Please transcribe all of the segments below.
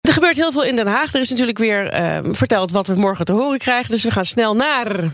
Er gebeurt heel veel in Den Haag. Er is natuurlijk weer uh, verteld wat we morgen te horen krijgen. Dus we gaan snel naar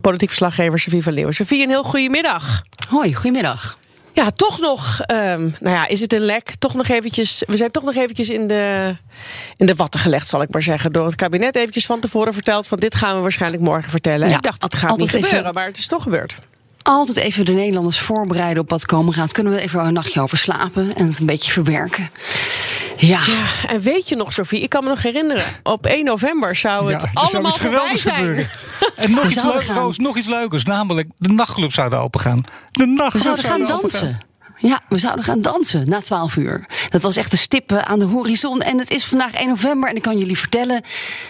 politiek verslaggever Sofie van Leeuwen. Sofie, een heel goedemiddag. Hoi, goedemiddag. Ja, toch nog, um, nou ja, is het een lek? Toch nog eventjes, we zijn toch nog eventjes in de, in de watten gelegd, zal ik maar zeggen. Door het kabinet eventjes van tevoren verteld van dit gaan we waarschijnlijk morgen vertellen. Ja, ik dacht, het gaat niet gebeuren, even... maar het is toch gebeurd altijd even de Nederlanders voorbereiden op wat komen gaat. Kunnen we even een nachtje over slapen en het een beetje verwerken. Ja. ja. En weet je nog, Sofie, ik kan me nog herinneren. Op 1 november zou het ja, allemaal zou voorbij zijn. Gebeuren. En nog iets, leuk, nog iets leukers, namelijk de nachtclub zouden opengaan. De nachtclub we zouden gaan dansen. Ja, we zouden gaan dansen na 12 uur. Dat was echt de stippen aan de horizon. En het is vandaag 1 november. En ik kan jullie vertellen: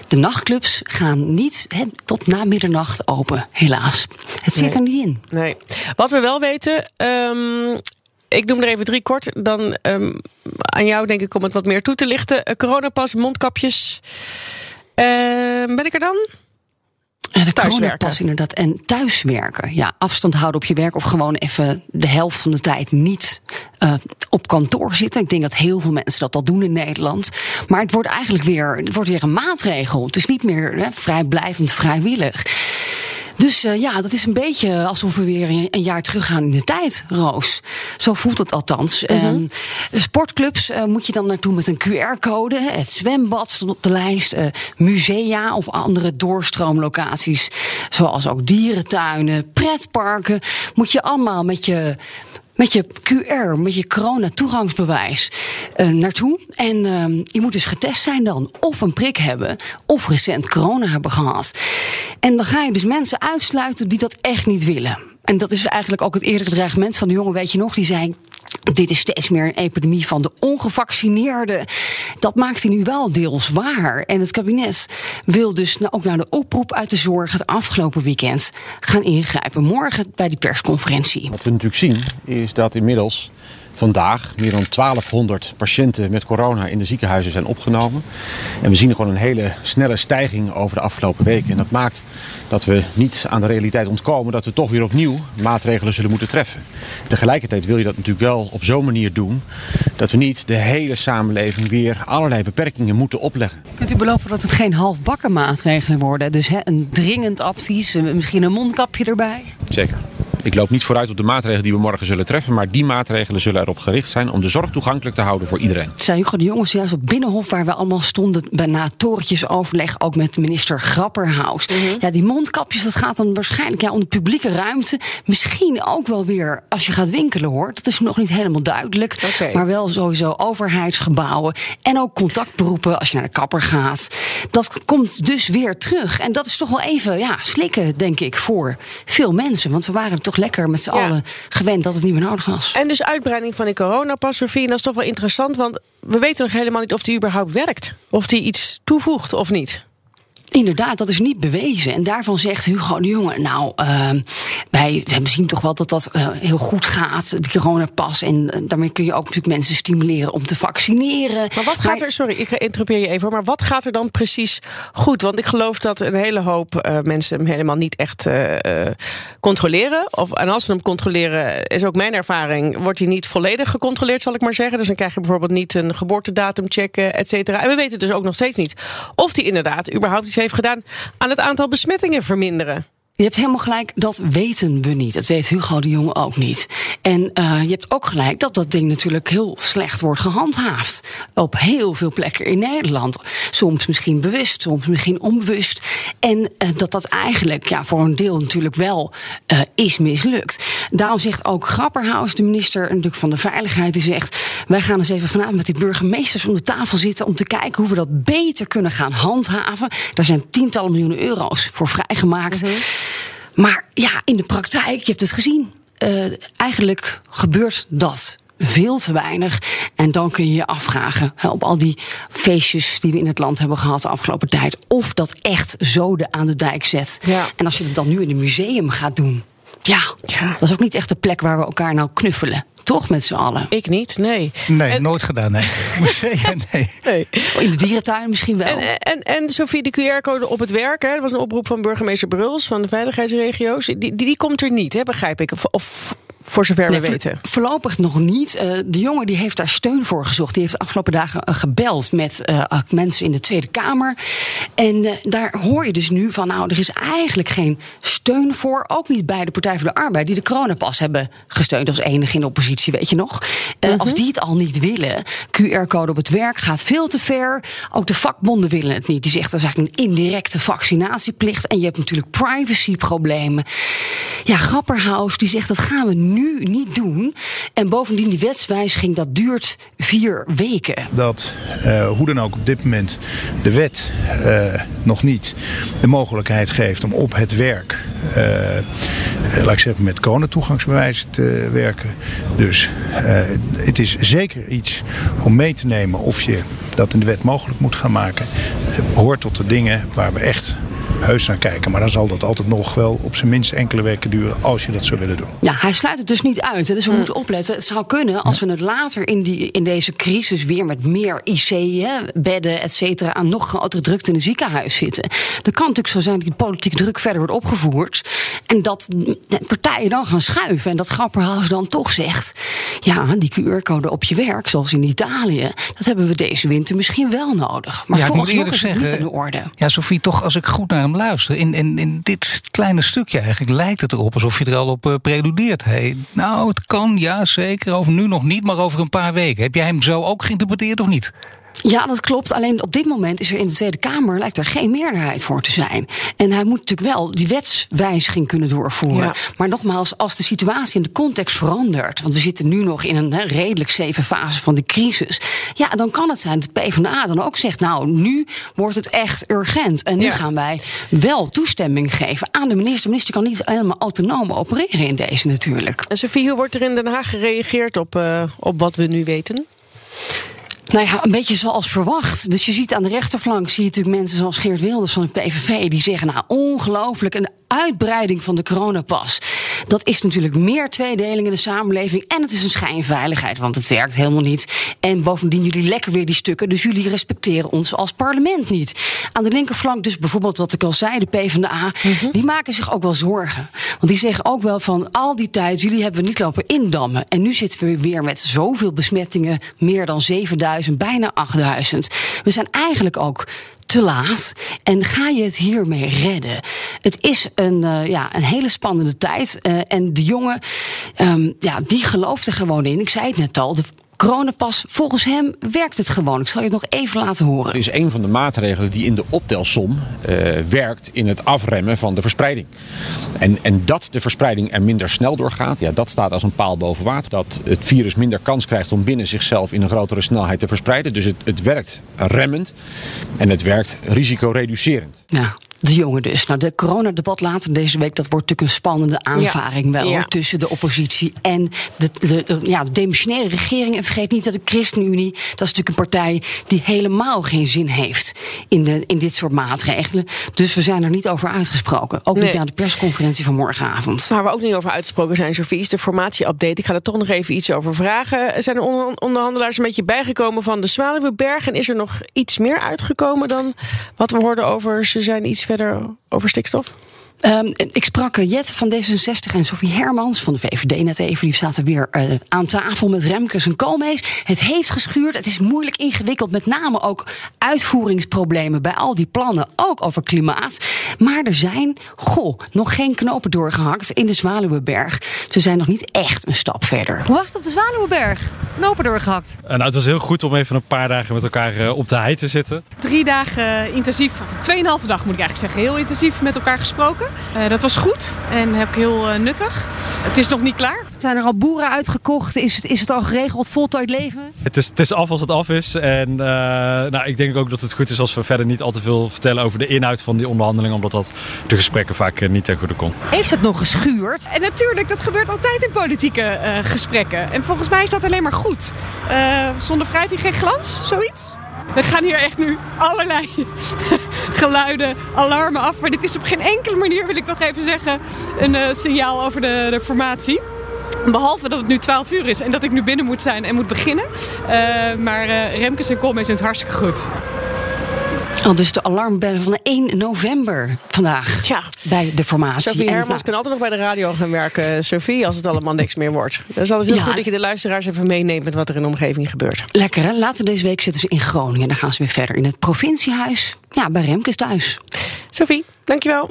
de nachtclubs gaan niet he, tot na middernacht open. Helaas. Het zit nee. er niet in. Nee. Wat we wel weten. Um, ik noem er even drie kort. Dan um, aan jou, denk ik, om het wat meer toe te lichten. Uh, coronapas, mondkapjes. Uh, ben ik er dan? En de thuiswerken. inderdaad. En thuiswerken. Ja, afstand houden op je werk of gewoon even de helft van de tijd niet uh, op kantoor zitten. Ik denk dat heel veel mensen dat al doen in Nederland. Maar het wordt eigenlijk weer, het wordt weer een maatregel. Het is niet meer hè, vrijblijvend vrijwillig. Dus uh, ja, dat is een beetje alsof we weer een jaar teruggaan in de tijd, Roos. Zo voelt het althans. -hmm. uh, sportclubs uh, moet je dan naartoe met een QR-code. Het zwembad stond op de lijst. musea of andere doorstroomlocaties. Zoals ook dierentuinen, pretparken. Moet je allemaal met je met je QR, met je corona-toegangsbewijs uh, naartoe. En uh, je moet dus getest zijn dan. Of een prik hebben, of recent corona hebben gehad. En dan ga je dus mensen uitsluiten die dat echt niet willen. En dat is eigenlijk ook het eerdere dreigement van de jongen, weet je nog, die zei. Dit is steeds meer een epidemie van de ongevaccineerden. Dat maakt hij nu wel deels waar. En het kabinet wil dus ook naar de oproep uit de zorg het afgelopen weekend gaan ingrijpen. Morgen bij die persconferentie. Wat we natuurlijk zien is dat inmiddels vandaag meer dan 1200 patiënten met corona in de ziekenhuizen zijn opgenomen. En we zien gewoon een hele snelle stijging over de afgelopen weken. En dat maakt dat we niet aan de realiteit ontkomen dat we toch weer opnieuw maatregelen zullen moeten treffen. Tegelijkertijd wil je dat natuurlijk wel op zo'n manier doen dat we niet de hele samenleving weer allerlei beperkingen moeten opleggen. Kunt u beloven dat het geen halfbakken maatregelen worden? Dus hè, een dringend advies, misschien een mondkapje erbij? Zeker. Ik loop niet vooruit op de maatregelen die we morgen zullen treffen, maar die maatregelen zullen erop gericht zijn om de zorg toegankelijk te houden voor iedereen. Zijn Hugo de Jongens juist op Binnenhof, waar we allemaal stonden, bijna torentjesoverleg, ook met minister Grapperhaus. Mm -hmm. Ja, die mondkapjes, dat gaat dan waarschijnlijk ja, om de publieke ruimte. Misschien ook wel weer als je gaat winkelen hoor. Dat is nog niet helemaal duidelijk. Okay. Maar wel sowieso overheidsgebouwen en ook contactberoepen als je naar de kapper gaat. Dat komt dus weer terug. En dat is toch wel even ja, slikken, denk ik, voor veel mensen. Want we waren er toch lekker met z'n ja. allen gewend dat het niet meer nodig was. En dus uitbreiding van die coronapas, Sofie, dat is toch wel interessant. Want we weten nog helemaal niet of die überhaupt werkt. Of die iets toevoegt of niet. Inderdaad, dat is niet bewezen. En daarvan zegt Hugo de Jonge, nou, uh, wij, wij zien toch wel dat dat uh, heel goed gaat, de coronapas. En uh, daarmee kun je ook natuurlijk mensen stimuleren om te vaccineren. Maar wat gaat er, sorry, ik interrupeer je even, maar wat gaat er dan precies goed? Want ik geloof dat een hele hoop uh, mensen hem helemaal niet echt controleren. Of, en als ze hem controleren, is ook mijn ervaring, wordt hij niet volledig gecontroleerd, zal ik maar zeggen. Dus dan krijg je bijvoorbeeld niet een geboortedatum checken, et cetera. En we weten dus ook nog steeds niet of die inderdaad überhaupt iets heeft gedaan aan het aantal besmettingen verminderen. Je hebt helemaal gelijk, dat weten we niet. Dat weet Hugo de Jonge ook niet. En uh, je hebt ook gelijk dat dat ding natuurlijk heel slecht wordt gehandhaafd. Op heel veel plekken in Nederland. Soms misschien bewust, soms misschien onbewust. En uh, dat dat eigenlijk ja, voor een deel natuurlijk wel uh, is mislukt. Daarom zegt ook Grapperhaus, de minister natuurlijk van de Veiligheid, die zegt: Wij gaan eens even vanavond met die burgemeesters om de tafel zitten om te kijken hoe we dat beter kunnen gaan handhaven. Daar zijn tientallen miljoenen euro's voor vrijgemaakt. Mm-hmm. Maar ja, in de praktijk, je hebt het gezien. Uh, eigenlijk gebeurt dat veel te weinig. En dan kun je je afvragen op al die feestjes die we in het land hebben gehad de afgelopen tijd. Of dat echt zoden aan de dijk zet. Ja. En als je het dan nu in een museum gaat doen. Ja, dat is ook niet echt de plek waar we elkaar nou knuffelen. Toch met z'n allen? Ik niet, nee. Nee, nooit gedaan, nee. Nee. nee. In de dierentuin misschien wel. En, en, en Sophie, de QR-code op het werk, hè, dat was een oproep van burgemeester Bruls van de veiligheidsregio's. Die, die, die komt er niet, hè, begrijp ik. Of, of voor zover Nee, we weten. Voorlopig nog niet. Eh, de jongen die heeft daar steun voor gezocht. Die heeft de afgelopen dagen eh, gebeld met eh, mensen in de Tweede Kamer. En daar hoor je dus nu van, nou, er is eigenlijk geen steun voor. Ook niet bij de Partij voor de Arbeid, die de coronapas hebben gesteund als enige in de oppositie, weet je nog. Eh, Als die het al niet willen, QR-code op het werk gaat veel te ver. Ook de vakbonden willen het niet. Die zegt dat is eigenlijk een indirecte vaccinatieplicht. En je hebt natuurlijk privacyproblemen. Ja, Grapperhaus die zegt dat gaan we nu niet doen. En bovendien die wetswijziging dat duurt vier weken. dat eh, hoe dan ook op dit moment de wet eh, nog niet de mogelijkheid geeft om op het werk, eh, laat ik zeggen, met coronatoegangsbewijs te werken. Dus het is zeker iets om mee te nemen of je dat in de wet mogelijk moet gaan maken. Het behoort tot de dingen waar we echt heus naar kijken. Maar dan zal dat altijd nog wel op zijn minst enkele weken duren als je dat zou willen doen. Ja, hij sluit het dus niet uit. hè. Dus we moeten opletten. Het zou kunnen als we het later in, die, in deze crisis weer met meer IC-bedden, et cetera, aan nog grotere drukte in het ziekenhuis zitten. Dan kan het natuurlijk zo zijn dat die politieke druk verder wordt opgevoerd. En dat partijen dan gaan schuiven. En dat Grapperhaus dan toch zegt: ja, die QR-code op je werk, zoals in Italië, dat hebben we deze winter misschien wel nodig. Maar ja, volgens eerlijk is het niet zeggen. in de orde. Ja, Sophie, toch als ik goed naar hem luister. In, in, in dit kleine stukje eigenlijk lijkt het erop alsof je er al op eh, preludeert. Hey, nou, het kan, ja, zeker. Over nu nog niet, maar over een paar weken. Heb jij hem zo ook geïnterpreteerd of niet? Ja, dat klopt. Alleen op dit moment is er in de Tweede Kamer lijkt er geen meerderheid voor te zijn. En hij moet natuurlijk wel die wetswijziging kunnen doorvoeren. Ja. Maar nogmaals, als de situatie en de context verandert, want we zitten nu nog in een redelijk zeven fase van de crisis, ja, dan kan het zijn dat de PvdA dan ook zegt, nou, nu wordt het echt urgent en nu Ja. gaan wij wel toestemming geven aan de minister. De minister kan niet helemaal autonoom opereren in deze natuurlijk. En Sophie, hoe wordt er in Den Haag gereageerd op, eh, op wat we nu weten? Nou ja, een beetje zoals verwacht. Dus je ziet aan de rechterflank zie je natuurlijk mensen zoals Geert Wilders van de PVV die zeggen: nou ongelooflijk een uitbreiding van de coronapas. Dat is natuurlijk meer tweedeling in de samenleving en het is een schijnveiligheid, want het werkt helemaal niet. En bovendien jullie lekker weer die stukken, dus jullie respecteren ons als parlement niet. Aan de linkerflank dus bijvoorbeeld wat ik al zei, de PvdA, die maken zich ook wel zorgen. Want die zeggen ook wel van al die tijd, jullie hebben niet lopen indammen. En nu zitten we weer met zoveel besmettingen, meer dan 7000, bijna 8000. We zijn eigenlijk ook te laat. En ga je het hiermee redden? Het is een, eh, ja, een hele spannende tijd. Eh, en de jongen, ehm, ja, die gelooft er gewoon in. Ik zei het net al. Coronapas, volgens hem werkt het gewoon. Ik zal je het nog even laten horen. is een van de maatregelen die in de optelsom eh, werkt in het afremmen van de verspreiding. En, en dat de verspreiding er minder snel doorgaat, ja, dat staat als een paal boven water. Dat het virus minder kans krijgt om binnen zichzelf in een grotere snelheid te verspreiden. Dus het, het werkt remmend en het werkt risicoreducerend. Ja. De jongen dus. Nou, de coronadebat later deze week, dat wordt natuurlijk een spannende aanvaring wel Ja. tussen de oppositie en de, de, de- ja, de demissionaire regering. En vergeet niet dat de ChristenUnie, dat is natuurlijk een partij die helemaal geen zin heeft in, de, in dit soort maatregelen. Dus we zijn er niet over uitgesproken. Ook Nee. niet aan de persconferentie van morgenavond. Waar we ook niet over uitgesproken zijn, Sophie, is de formatie-update. Ik ga er toch nog even iets over vragen. Zijn er onder- onderhandelaars een beetje bijgekomen van de Zwaluweberg? En is er nog iets meer uitgekomen dan wat we hoorden over ze zijn iets verder over stikstof? Ehm, ik sprak eh, Jet van D66 en Sofie Hermans van de VVD net even. Die zaten weer eh, aan tafel met Remkes en Koolmees. Het heeft geschuurd. Het is moeilijk ingewikkeld. Met name ook uitvoeringsproblemen bij al die plannen. Ook over klimaat. Maar er zijn, goh, nog geen knopen doorgehakt in de Zwaluweberg. Ze zijn nog niet echt een stap verder. Hoe was het op de Zwaluwenberg? Knopen doorgehakt. Uh, nou, het was heel goed om even een paar dagen met elkaar uh, op de hei te zitten. Drie dagen intensief, of tweeënhalve dag moet ik eigenlijk zeggen, heel intensief met elkaar gesproken. Uh, dat was goed en heb ik heel uh, nuttig. Het is nog niet klaar. Zijn er al boeren uitgekocht? Is het, is het al geregeld, voltooid leven? Het is, het is af als het af is. En uh, nou, ik denk ook dat het goed is als we verder niet al te veel vertellen over de inhoud van die onderhandelingen. omdat dat de gesprekken vaak niet ten goede komt. Heeft het nog geschuurd? En natuurlijk, dat gebeurt altijd in politieke gesprekken. En volgens mij is dat alleen maar goed. zonder wrijving geen glans, zoiets? Er gaan hier echt nu allerlei geluiden, alarmen af. Maar dit is op geen enkele manier, wil ik toch even zeggen, een uh, signaal over de, de formatie. Behalve dat het nu 12 uur is en dat ik nu binnen moet zijn en moet beginnen. Uh, maar uh, Remkes en Koolmees zijn het hartstikke goed. Al dus de alarmbellen van 1 november vandaag Tja. bij de formatie. Sophie Hermans nou- kan altijd nog bij de radio gaan werken, Sophie, als het allemaal niks meer wordt. Dan is altijd heel goed dat je de luisteraars even meeneemt met wat er in de omgeving gebeurt. Lekker hè? Later deze week zitten ze in Groningen. Dan gaan ze weer verder in het provinciehuis. Ja, bij Remkes thuis. Sophie, dankjewel.